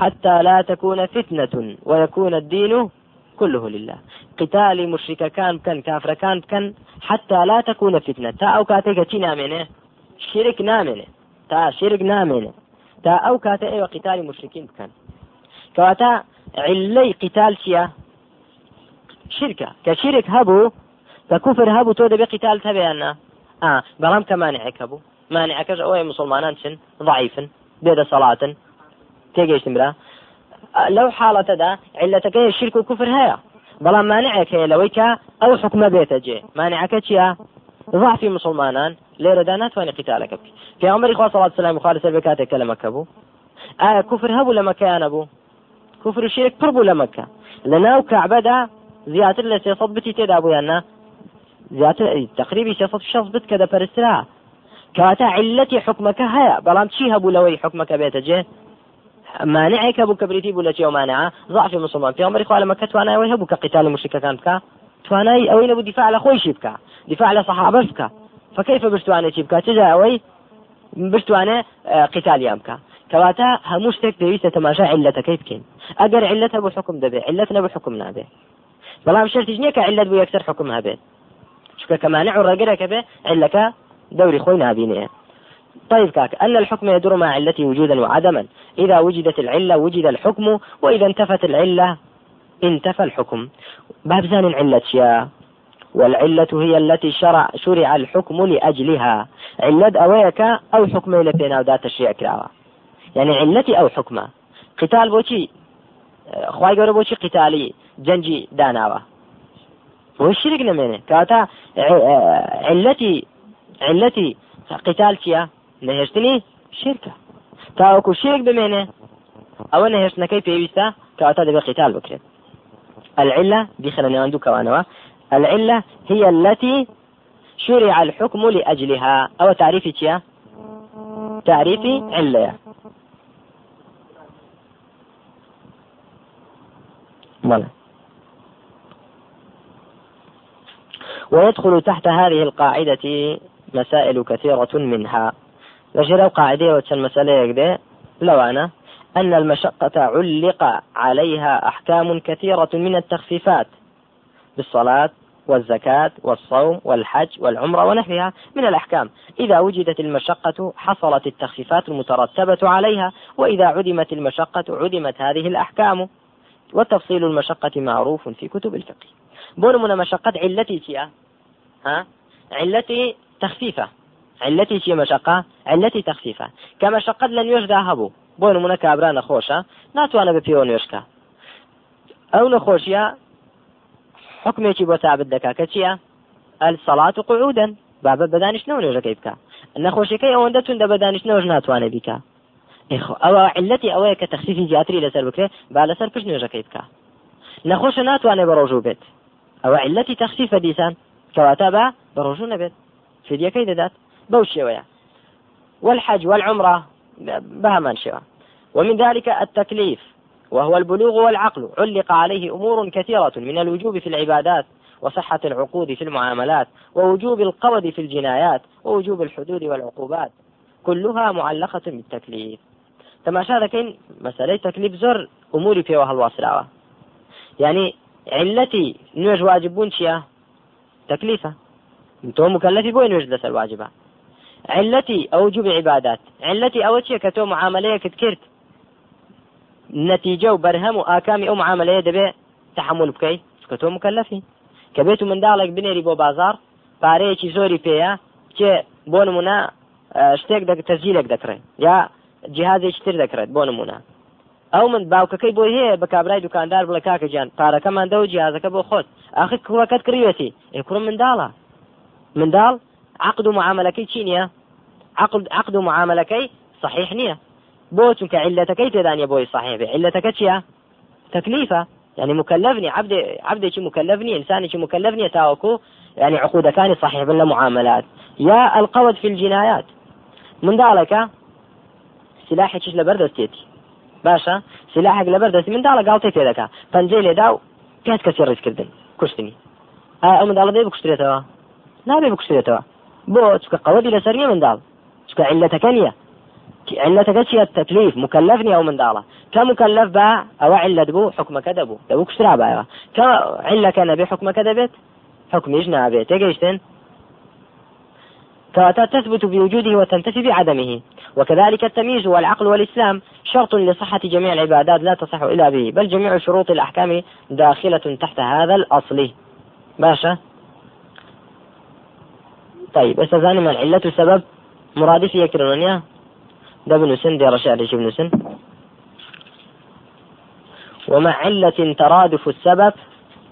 حتى لا تكون فتنة ويكون الدين كله لله. قتال مشرك كان كان كافر كان كان حتى لا تكون فتنة. تا أو كاتيك تي نامنه شرك نامنه تا شرك نامنه تا أو كاتي أيوة قتال مشركين كان. كواتا علي قتال شيا؟ شركة. كشرك هبو ككفر هبو تو دبي قتال تبعنا آه. بەڵام کە مانعێک هەبوو مانعەکەش ئەوەی مسلمانان چن ضعیفن بێدە سەڵاتن تێگەیشتم برا لەو حاڵەتەدا علەتەکەی شرک و کوفر هەیە بەڵام مانعێک هەیە لەوەی کە ئەو حکومە بێتە جێ مانعەکە چییە ضعفی مسلمانان لێرەدا ناتوانێت قتالەکە بکە پێغمبەری خوا صلوات سلام خوا لەسەر بێ کاتێک کە لە مەکە بوو ئایا کوفر هەبوو لە مەکەیان نەبوو کوفر و شرک پڕ بوو لە مەکە لە ناو کەعبەدا زیاتر لە سێسەد بتی تێدا بوویان نا زیاتر تقریبی سێسەد شەز بت کە دەپەرسترا کەواتە علەتی حکمەکە هەیە بەڵام چی هەبوو لەوەی حکمەکە بێتە جێ کە بریتی بوو لە چێ مانعە ضعف مسلمان پێغمبەری خوا لە مەکە توانایەوەی هەبوو کە قتال مشرکەکان بکە توانای ئەوەی نەبوو دیفاع لە خۆیشی بکە دیفاع لە صحابەش بکە فكيف چجا ئەوەی بشتوانێ قتالیان بکە کەواتە هەموو شتێک پێویستە تەماشا علەتەکەی بکەین ئەگەر علەت بۆ حکم دەبێت علەت نەبوو حکم نابێت بەڵام شرتیش نییە کە علەت بوو یەکسەر حکم هەبێت چکە کەمانع ڕێگەرەکە بێ علەکە دوري خوي نابينيه طيب كاك أن الحكم يدور مع علته وجودا وعدما. إذا وجدت العلة وجد الحكم وإذا انتفت العلة انتفى الحكم. باب زان علة يا. والعلة هي التي شرع شرع الحكم لأجلها. علة أويك أو حكم إلى بين ذات الشيء كراوة. يعني علتي أو حكمة. قتال بوشي خواي قولوا بوشي قتالي جنجي داناوة. هو الشرك نمينة. كاتا علتي علتي قتال چیە نەهێشتنی شرکە تاوەکو شێک بمێنێ ئەوە نەهێشتنەکەی پێویستە کەواتە دەبێت قتال بکرێت. العلة بخلا نيوان كوانوا العلة هي التي شرع الحكم لأجلها. أو تعريف تيا تعريف علة. مالا. ويدخل تحت هذه القاعدة مسائل كثيرة منها. لجل قاعدة وتشن مسألة يقدي لو أنا أن المشقة علق عليها أحكام كثيرة من التخفيفات بالصلاة والزكاة والصوم والحج والعمرة ونحوها من الأحكام. إذا وجدت المشقة حصلت التخفيفات المترتبة عليها وإذا عدمت المشقة عدمت هذه الأحكام. وتفصيل المشقة معروف في كتب الفقه. بون من مشقة علتي ها؟ علتي تخفيفة. علتي شي مشقة علتي تخفيفة. كمشقة لن يجدى هبو. بۆ نمونە کابرا نەخۆشە ناتوانە بە پێوە نوێشکە ئەو نەخۆشیە حکمێکی بۆ تابت دەکا کە چییە ئەل سەڵات و قعودن بابە بەدانیشتنەوە نوێژەکەی بکە نەخۆشیەکەی ئەوەندە تونندە بەدانیشتنەوەش ناتوانێت بیکە ئەوە علەتی ئەوەیە کە تەخسیفی زیاتری لەسەر بکرێ با لەسەر پشت نوێژەکەی بکە نەخۆشە ناتوانێت بە ڕۆژوو بێت ئەوە علەتی تەخسیفە دیسان کەواتە بە بە ڕۆژوو نەبێت فديەکەی دەدات بەو شێوەیە والحج والعمرة بها من شوى ومن ذلك التكليف وهو البلوغ والعقل. علق عليه أمور كثيرة من الوجوب في العبادات وصحة العقود في المعاملات ووجوب القود في الجنايات ووجوب الحدود والعقوبات. كلها معلقة بالتكليف. تماشا كاين مسألة تكليف زر أموري في وهل يعني علتي نوج واجبون شيا؟ تكليفة. مکلفی بۆی نوێژ لەسەر واجبە علەتی ئەو جوب عیبادات. علەتی ئەوە چیە کە تۆ معاملەیەکت کرد؟ نەتیجە و بەرهەم و ئاکامی ئەو معاملەیە دەبێ تحمل بکەیت کە تۆ مکلفی کە بێت و منداڵێک بنێری بۆ بازار پارەیەکی زۆری پێەیە کێ بۆ نمونە شتێک تەزیلێک دەکرێت یا جیهازێکی تر دەکرێت بۆ نمونە. ئەو من باوکەکەی بۆی هەیە بە کابرای دوکاندار بڵە کاکە گیان پارەکەمان دە و جیازەکە بۆ خۆت. ئاخر کوڕەکەت کڕیوەتی ئێ کوڕم منداڵە. منداڵ عقد و معاملەکەی چی نییە؟ عقد عقد و معاملەکەی صحیح نییە بۆ چونکە علەتەکەی بۆی صحیح بێ علەتەکە چییە تەکلیفە يعني مكلفني. عبد عبد مكلفني؟ إنسان مكلفني؟ تاوكو. يعني عقود كان صحيح بلا معاملات. يا القود في الجنايات. من ذلك سلاحك لبردستيتي باشا سلاحك لبردستي من ذلك قالتي في ذكاء فنجي لي داو كانت كسر ريس كردن كشتني. آه من ذلك بكشتريتها نابێ بکوشتێتەوە بۆ چکە قەوەی لەسەریە منداڵ علەتەکە نییە علەتەکە چیە تەکلیف مکلف نیە ئەو منداڵە كمكلف با أو علة بو. حكمك دبو دبو كشرا بايا كعلة كان بي حكمك دبت حكم يجنا بي تيجيشتن كواتا تثبت بوجوده وتنتفي بعدمه. وكذلك التمييز والعقل والإسلام شرط لصحة جميع العبادات لا تصح إلا به بل جميع شروط الأحكام داخلة تحت هذا الأصل. باشا. طيب استاذاني من علة سبب؟ مرادف يكررون ده ابن سن دي رشاد ابن سن ومع علة ترادف السبب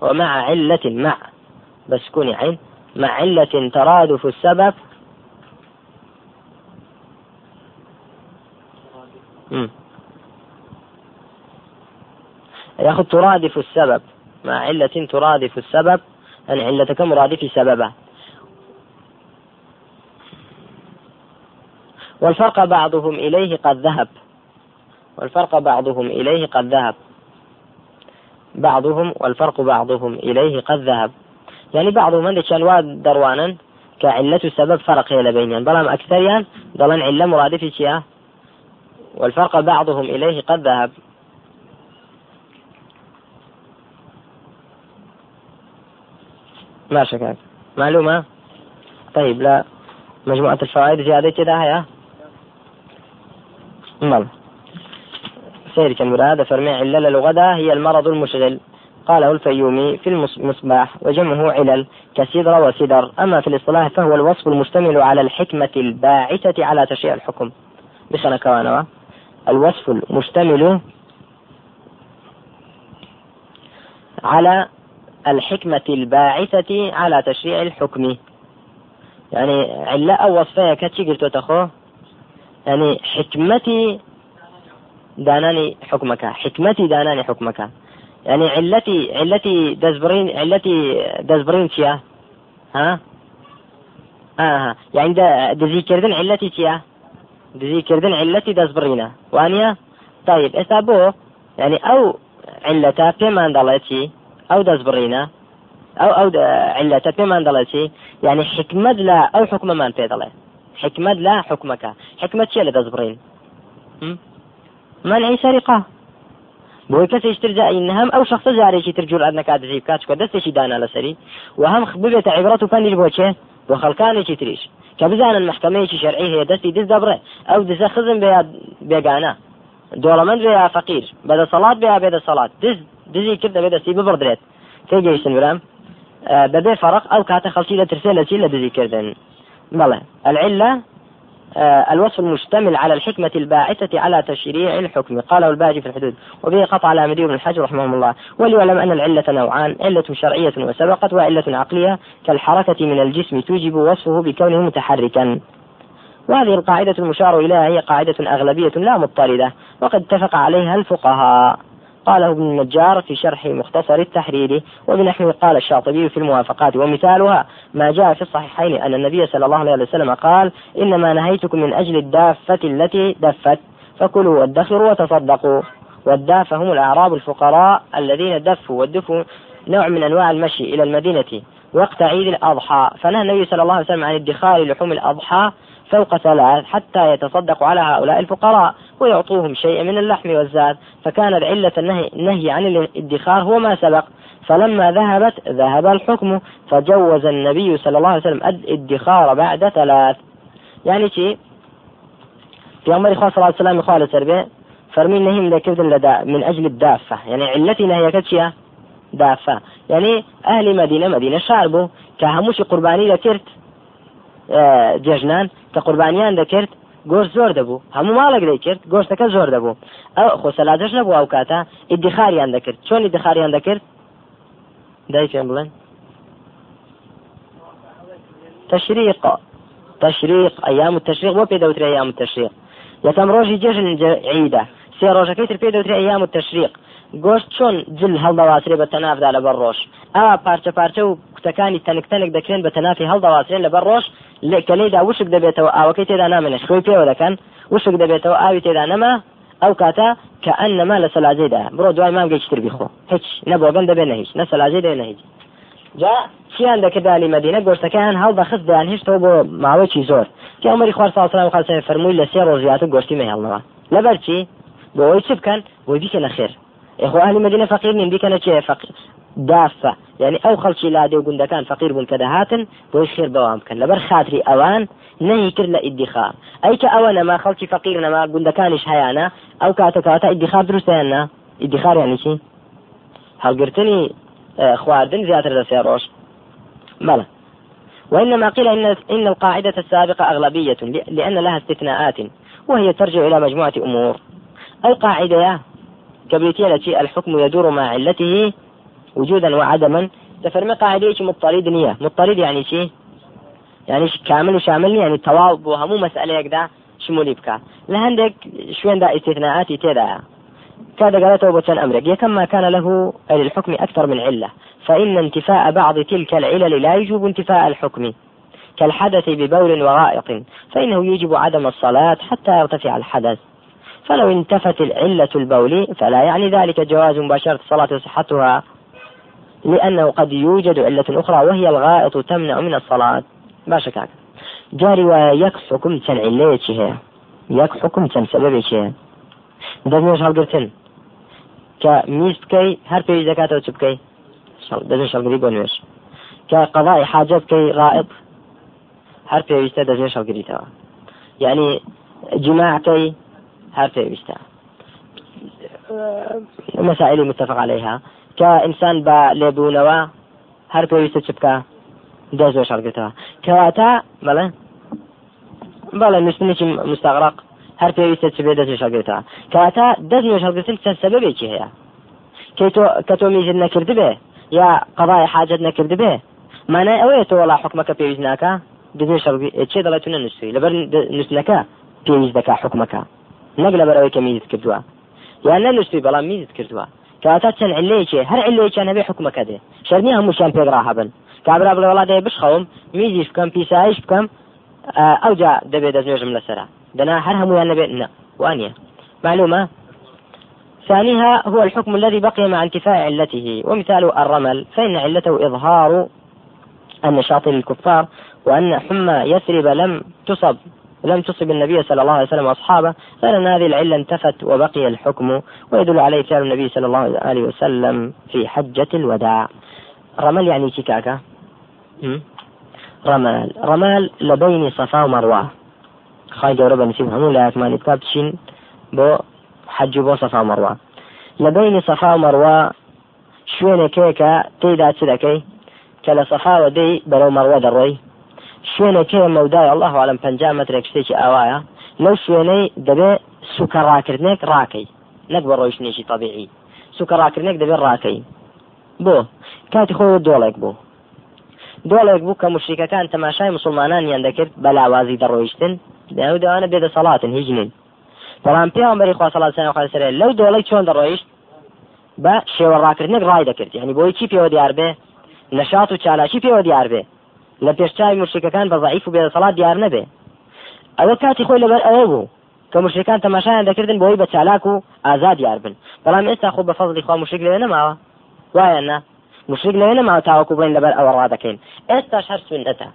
ومع علة مع. بس كوني عين. مع علة ترادف السبب. ياخذ ترادف السبب. مع علة ترادف السبب. أن علة كمرادف سببه والفرق بعضهم إليه قد ذهب. والفرق بعضهم إليه قد ذهب. بعضهم والفرق بعضهم إليه قد ذهب. يعني بعضهم عندك واد دروانا كعلة سبب فرق هي بينهم بلام أكثريا ضلن علة مرادفة شيئا والفرق بعضهم إليه قد ذهب. ما شكاك معلومة؟ طيب لا. مجموعة الفوائد زيادة كده هيا. مال سيرك المراد فرمي علل الغدا هي المرض المشغل. قاله الفيومي في المصباح وجمعه علل كسدر وسدر. أما في الاصطلاح فهو الوصف المشتمل على الحكمة الباعثة على تشريع الحكم. بخنا كوانوا الوصف المشتمل على الحكمة الباعثة على تشريع الحكم. يعني علة أو وصفية كتشي قلت تخو يعني حكمتي داناني حكمك حكمتي داناني حكمك يعني علتي علتي دزبرين علتي دزبرين تيا ها؟ آه يعني دا دزي كردن علتي تيا دزي كردن علتي دزبرينا وانيا طيب اسابو يعني او علتا بيمان دالتي او دزبرينا او او علتا بيمان دالتي يعني حكمة لا او حكمة ما انت حكمة لا حكمك حكمة شيء لدزبرين منعی سەریقا بۆی کەسێشتر جایی هەم ئەو شخصە جارێکی تر جور نەکات دزی بکات چکە دەستێکی دانا لەسەری و هەم ببێتە عیبرەت و پەنیر بۆچێ بۆ خەڵکانێکی تریش کە بزانن محکمەیەکی شەرعی هەیە دەستی دز دەبڕێ ئەو دزە خزم بێ بێگانە دۆڵەمەند بێ یا فەقیر بەدە سەڵات بێ بێدە سەڵات دز دزی کرد دەبێت دەستی ببڕدرێت تێگەیشتن برام بەبێ فەرق ئەو کاتە خەڵکی لە ترسێ لە چی لە دزیکردن بەڵێ العلة آه، الوصف المشتمل على الحكمة الباعثة على تشريع الحكم. قاله الباجي في الحدود. وبه قطع على مدير بن الحج رحمه الله. وليعلم أن العلة نوعان علة شرعية وسبقت وعلة عقلية. كالحركة من الجسم توجب وصفه بكونه متحركا. وهذه القاعدة المشار إليها هي قاعدة أغلبية لا مضطردة. وقد اتفق عليها الفقهاء. قاله ابن النجار في شرح مختصر التحرير وبنحوه قال الشاطبي في الموافقات ومثالها ما جاء في الصحيحين أن النبي صلى الله عليه وسلم قال إنما نهيتكم من أجل الدافة التي دفت فكلوا وادخروا وتصدقوا. والدافة هم الأعراب الفقراء الذين دفوا والدفوا نوع من أنواع المشي إلى المدينة وقت عيد الأضحى. فنهى النبي صلى الله عليه وسلم عن ادخار لحوم الأضحى فوق ثلاث حتى يتصدق على هؤلاء الفقراء ويعطوهم شيئا من اللحم والزاد. فكانت علة النهي, النهي عن الادخار هو ما سبق. فلما ذهبت ذهب الحكم فجوز النبي صلى الله عليه وسلم الادخار بعد ثلاث. يعني شيء في عمر صلى الله عليه وسلم قال سربي فرمي نهي من من أجل الدافة يعني علتي نهي كتشيا دافة يعني أهل مدينة مدينة شاربو كهموش قرباني لكرت جێژنان کە قوربانیان دەکرد گۆشت زۆر دەبوو. هەموو ماڵێک دەیکرد گۆشتەکە زۆر دەبوو. ئەو خۆ سەلاجش نەبوو ئەو کاتە ئیدخاریان دەکرد. چۆن ئیدخاریان دەکرد؟ دای پێم بڵێن تشريق تشريق أيام التشريق بۆ پێ دەوترێ أيام التشريق یەکەم ڕۆژی جێژن عیدە سێ ڕۆژەکەی تر پێ دەوترێ أيام التشريق گۆشت چۆن جل هەڵدەواسرێ بە تەنافدا لە بەر ڕۆژ؟ ئاوا پارچە پارچە و کوتەکانی تەنکتەنێک دەکرێن بە تەنافی هەڵدەواسرێن لە بەر ڕۆژ؟ لە کەلەیدا وشک دەبێتەوە ئاوەکەی تێدا نامێنێ خۆی پێوە دەکەن وشک دەبێتەوە ئاوی تێدا نەما ئەو کاتە کە ئەن نەما لە سەلاجەیدا بڕۆ دوای مانگەیتر بیخۆ. هیچ نەبووگەن دەبێ نەهیچ نە سەلاجەی دێ نەهیچ جا چیان دەکرددالی مدینە؟ گۆشتەکەیان هەڵ بەخست دەیان هێشتەوە بۆ ماوەیەکی زۆر. کەمەری خوار ساڵسلام خاڵسە فەرمووی لە سێ ڕۆژیاتە گۆشتی مەهێڵنەوە. لەبەر چی بۆەوەی چ بکەن؟ بۆی بیکە لە خێر. ئەخوالی مدینە فەقیر نیم بیکەنە چێ فەقیر دافە. أو خلشي لا دي وقند كان فقير بون كدهاتن بوي خير بوام كان لبر خاطري أوان نهي كر لإدخار أي كأوانا ما خلشي فقير ما قند كانش هيانا أو كاتا كاتا إدخار دروس هيانا إدخار يعني شي؟ هل قرتني خواردن زيادة لسيروش بلى. وإنما قيل إن, إن القاعدة السابقة أغلبية لأن لها استثناءات وهي ترجع إلى مجموعة أمور. القاعدة كبريتية التي الحكم يدور مع علته وجودا وعدما تفرمي قاعدة مضطرد نية. مضطرد يعني شيء يعني كامل وشامل يعني تواب وهمو مسألة يقدا شمولي بكا لهندك شوين دا استثناءات تيدا. كذا قالته بوتشان أمرك. يكم ما كان له للحكم أكثر من علة. فإن انتفاء بعض تلك العلل لا يجب انتفاء الحكم. كالحدث ببول وغائط فإنه يجب عدم الصلاة حتى يرتفع الحدث. فلو انتفت العلة البول فلا يعني ذلك جواز مباشرة الصلاة وصحتها لأنه قد يوجد علة أخرى وهي الغائط تمنع من الصلاة. باشا كاك جاري ويك حكم تن علة هي. يك حكم تن سبب هي دەستێش هەڵگرتن کە میست بکەی هەر پێوی دەکاتەوە چ بکەی دەژێ شەڵگری بۆ نوێش کە قەڵای حاجە بکەی ڕائب هەر پێویستە دەژێ شەڵگریتەوە یعنی جماعكي هر پێویستە مسائل متفق عليها. كإنسان با لێبوونەوە هەر پێویستە چ بکە؟ دەست شەڵگرتەوە کەواتە بەڵێ؟ بەڵێ نووسنێکی مستغرق هەر پێویستە چ بێ دەست شەڵگرتەوە کەواتە دەست نوێ شەڵگرتن چەند سەبەبێکی هەیە؟ کە تۆ میزن نەکرد بێ یا قضای حاجت نەکرد بێ؟ مانای ئەوەیە تۆ وڵا حکومەکە پێویست ناکە؟ دەبێ شەڵگی چێ دەڵێت تو نەنووسی لەبەر نووسنەکە پێویست دەکا حکومەکە. نەک لەبەر ئەوەی کە میزت کردووە. یان نەنووسی بەڵام میزت کردووە. کەواتە چەند علەیەکێ هەر علەیەکیان هەبێ حکومەکە دێ شەرنی هەمووشیان پێگرا هەبن کابرا بڵێ وڵا دێ بشخەوم میزیش بکەم پیسایش بکەم ئەوجا دەبێت دەستێژم لەسرە دنا هر همويان نبي وانيا. معلومة؟ ثانيها هو الحكم الذي بقي مع انتفاء علته. ومثال الرمل. فإن علته إظهار النشاط للكفار وأن حمى يثرب لم تصب. لم تصب النبي صلى الله عليه وسلم وأصحابه غير أن هذه العلة انتفت وبقي الحكم ويدل عليه فعل النبي صلى الله عليه وسلم في حجة الوداع. رمل يعني شكاكة؟ رمال. رمال لبين صفا ومروة. خی گەورە بەنسیب هەموو لایەکمانی بکات بچین بۆ حەج بۆ سەفا مەڕوا لە بینی سەفا و مەڕوا شوێنێکەیەکە تێدا چ دەکەی کە لە سەفاوە دەی بەرەو مەڕوا دەڕۆی شوێنێکەیە مەودای الله عالم پنج مترێک شتێکی ئاوایە لەو شوێنەی دەبێ سوکە ڕاکردنێک ڕاکەی نەک بە ڕۆیشتێکی طبیعی سوکە ڕاکردنێک دەبێت ڕاکەی. بۆ کاتی خۆی دۆڵێک بوو. دۆڵێک بوو کە مشریکەکان تەماشای مسلمانانیان دەکرد بە لاوازی دەڕۆیشتن داو دەوانە بێدە سەڵاتن هیچ نین. بەڵام پێوەمبەری خوا سەڵات سەلام خوا سەرێ لەو دۆڵی چۆن دەڕۆیشت؟ بە شێوە ڕاکردنێک ڕای دەکرد. یعنی بۆی چی پێوە دیار بێ؟ نەشات و چالاشی پێوە دیار بێ. لە پێشچوی مشرکەکان بە ضعیف و بێدە سەڵات دیار نەبێ. ئەوە کاتی خۆی لەبەر ئەوە بوو کە مشرکان تەماشایان دەکردن بۆی بە چالاک و ئازاد دیار بن. بەڵام ئێستا خۆ بە فەزلی خوا مشرک لێ نەماوە. وایە نه مشرک لێ نەماوە تاوەکو بڵین لەبەر ئەوە ڕادەکەین ئێستاش هەر سنەتە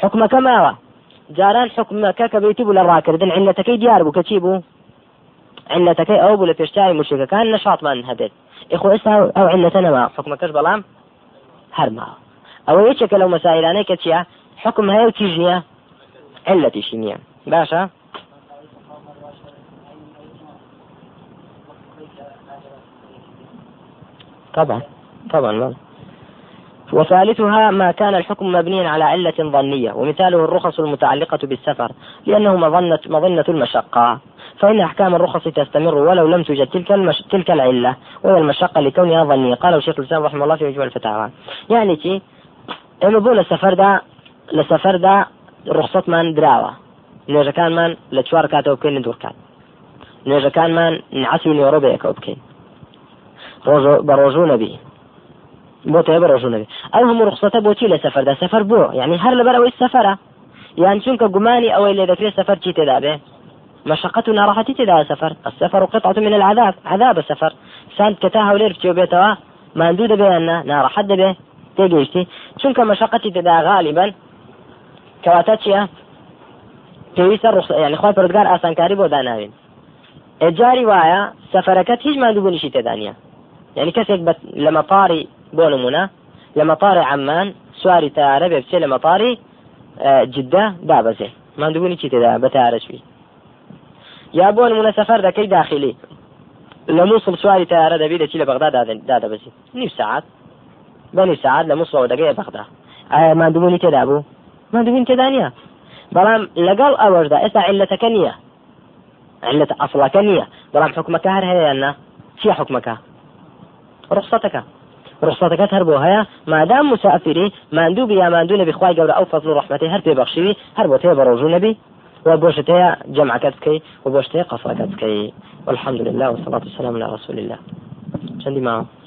حکومەکە ماوە. جاران حکومەکە کە بێتی بوو لە ڕاکردن علەتەکەی دیار بوو. کەچی بوو؟ علەتەکەی ئەو بوو لە پێشتاری مشکەکان نەشاتمان هەبێت. ئێخۆ ئێستا ئەو علەتە نەما. حکومەکەش بەڵام هەرما ئەوە یەکێکە لەو مەسائلانەی کە چیە حکم هەیە و تیژ نییە باشە طبعا. طبعا. لا. وثالثها ما كان الحكم مبنيا على علة ظنية ومثاله الرخص المتعلقة بالسفر لأنه مظنة, مظنة المشقة. فإن أحكام الرخص تستمر ولو لم توجد تلك المش... تلك العلة وهي المشقة لكونها ظنية. قاله شيخ الإسلام رحمه الله في مجموع الفتاوى. يعني تي ئێمە بۆ لە سەفەردا لە سەفەردا ڕخسەتمان دراوە. نوێژەکانمان لە چوار کاتەوە بکەین دوورکات نوێژەکانمان نعسی نێوەڕۆ بەیەکەوە بکەین. بە ڕۆژوو نەبی. بۆ تێ بەڕۆژونەوێ ئەو هەموو ڕخسەتە بۆچی لە سەفەردا سەفەر بۆ. یعنی هەر لەبەر ئەوەی سەفەرە. یان چونکە گومانی ئەوەی لێ دەکرێت سەفەر چی تێدا بێ؟ مشقة ناراحتي تدا سفر السفر قطعة من العذاب. عذاب السفر. سانت كتا هولير بتيو بيتوا ما ندود بينا ناراحت به تيجيشتي چونك مشقتي تدا غالبا. كواتاتشيا. پێویستە ڕخ یعنی خۆی پرودگار ئاسانکاری بۆ داناوین. ئێجاری وایە سەفەرەکەت هیچ مادووبوونیشی تێدانە یعنی کەسێک لە مەپاری بۆ نمونە لە مەپاری عمان سواری تارە بێ بچێ لە مەپاری جدە دابەزێ. مادووبوونی چی تێدا بە تارەشوی یا بۆ نمونە سەفەر دەکەی داخلی. لە مووسڵ سواری تارە دەبی دەچی لە بەغدا دادەبەزی. نیو سعات بە نیو سعات لە مووسڵەوە دەگەی بەغدا ئایا مادووبوونی تێدا بوو مادووبوونی تێدا نیە بەڵام لەگەڵ ئەوەشدا ئێستا علەتەکە نییە علة أصلك نية بەڵام حکومەکە هەر هەیەنا چیە حکومەکە ڕخسەتەکە ڕخسەتەکەت هەر بۆ هەیە مادام مسافری ماندوو بیا ماندوو نەبی خوای گەورە ئەو فەزل ڕحمەتی هەر پێ بەخشیوی هەر بۆ تێ بە ڕۆژوو نەبی و بۆشتەیە جەمعەکەت بکەی و بۆشتەیە قەسەکەت بکەی والحمد لله والصلاة والسلام على رسول الله. چەندی ماوە